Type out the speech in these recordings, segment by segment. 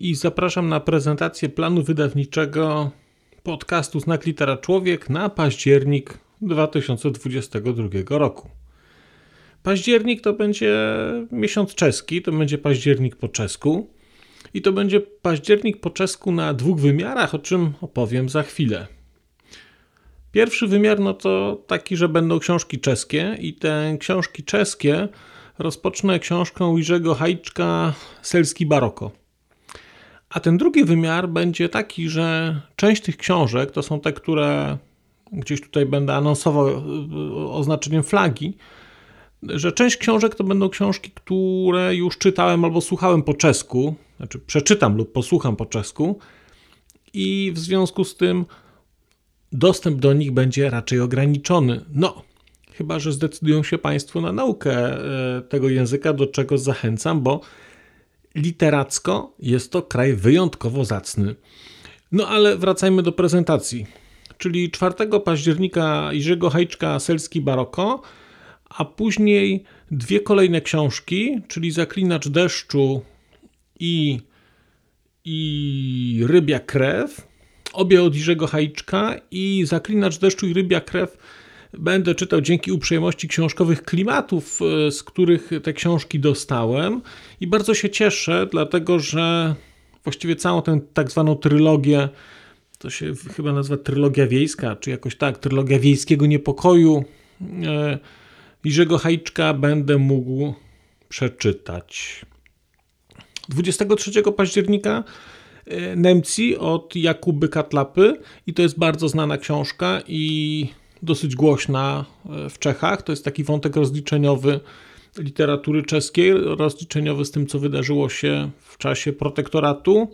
i zapraszam na prezentację planu wydawniczego podcastu Znak Litera Człowiek na październik 2022 roku. Październik to będzie miesiąc czeski, to będzie październik po czesku. I to będzie październik po czesku na dwóch wymiarach, o czym opowiem za chwilę. Pierwszy wymiar no to taki, że będą książki czeskie i te książki czeskie rozpocznę książką Jerzego Hajczka Selski Baroko. A ten drugi wymiar będzie taki, że część tych książek to są te, które gdzieś tutaj będę anonsował e, oznaczeniem flagi, że część książek to będą książki, które już czytałem albo słuchałem po czesku, znaczy przeczytam lub posłucham po czesku i w związku z tym dostęp do nich będzie raczej ograniczony. No, chyba że zdecydują się Państwo na naukę e, tego języka, do czego zachęcam, bo literacko jest to kraj wyjątkowo zacny. No ale wracajmy do prezentacji. Czyli 4 października Jerzego Hajczka Selski Baroko a później dwie kolejne książki, czyli Zaklinacz deszczu i, i Rybia krew, obie od Jerzego Hajczka i Zaklinacz deszczu i Rybia krew będę czytał dzięki uprzejmości książkowych klimatów, e, z których te książki dostałem i bardzo się cieszę, dlatego że właściwie całą tę tak zwaną trylogię, to się chyba nazywa trylogia wiejska, czy jakoś tak, trylogia wiejskiego niepokoju, e, Jerzego Hajczka będę mógł przeczytać. 23 października e, Nemci od Jakuby Katlapy i to jest bardzo znana książka i dosyć głośna e, w Czechach. To jest taki wątek rozliczeniowy literatury czeskiej, rozliczeniowy z tym, co wydarzyło się w czasie protektoratu.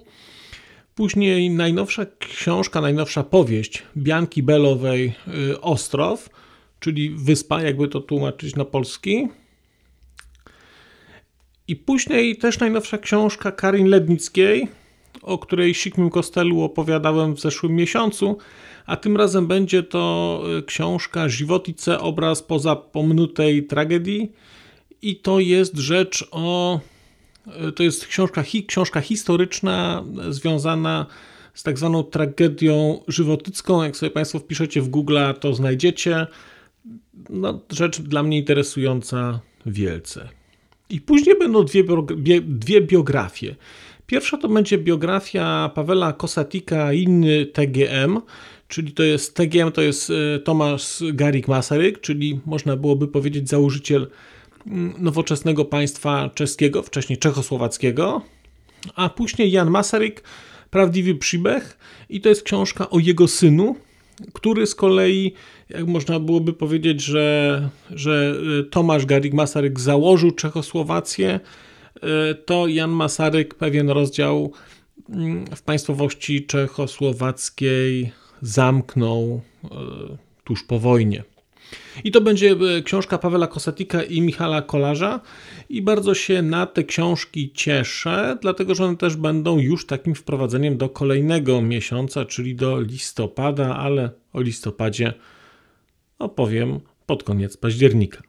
Później najnowsza książka, najnowsza powieść Bianki Belowej e, Ostrow czyli wyspa, jakby to tłumaczyć na polski. I później też najnowsza książka Karin Lednickiej, o której Sikmym Kostelu opowiadałem w zeszłym miesiącu, a tym razem będzie to e, książka Żywotice, obraz poza pomnutej tragedii i to jest rzecz o... E, to jest książka, książka historyczna związana z tak zwaną tragedią żywotycką. Jak sobie Państwo wpiszecie w Google, to znajdziecie no, rzecz dla mnie interesująca wielce. I później będą dwie, dwie biografie. Pierwsza to będzie biografia Pawela Kosatika, inny TGM, czyli to jest TGM, to jest e, Tomasz Garik Masaryk, czyli można byłoby powiedzieć założyciel mm, nowoczesnego państwa czeskiego, wcześniej czechosłowackiego, a później Jan Masaryk, Prawdziwy Przybech i to jest książka o jego synu, który z kolei, jak można byłoby powiedzieć, że, że e, Tomasz Garik Masaryk założył Czechosłowację, to Jan Masaryk pewien rozdział mm, w państwowości czechosłowackiej zamknął e, tuż po wojnie. I to będzie e, książka Pawela Kosatika i Michala Kolarza. I bardzo się na te książki cieszę, dlatego że one też będą już takim wprowadzeniem do kolejnego miesiąca, czyli do listopada, ale o listopadzie opowiem pod koniec października.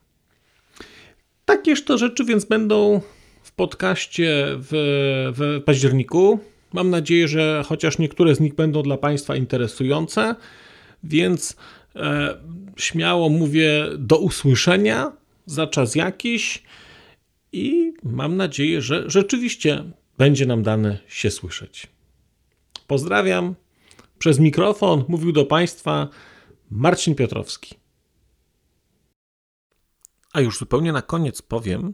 Takież to rzeczy więc będą w podcaście w, w październiku. Mam nadzieję, że chociaż niektóre z nich będą dla Państwa interesujące, więc E, śmiało mówię do usłyszenia za czas jakiś i mam nadzieję, że rzeczywiście będzie nam dane się słyszeć. Pozdrawiam. Przez mikrofon mówił do Państwa Marcin Piotrowski. A już zupełnie na koniec powiem,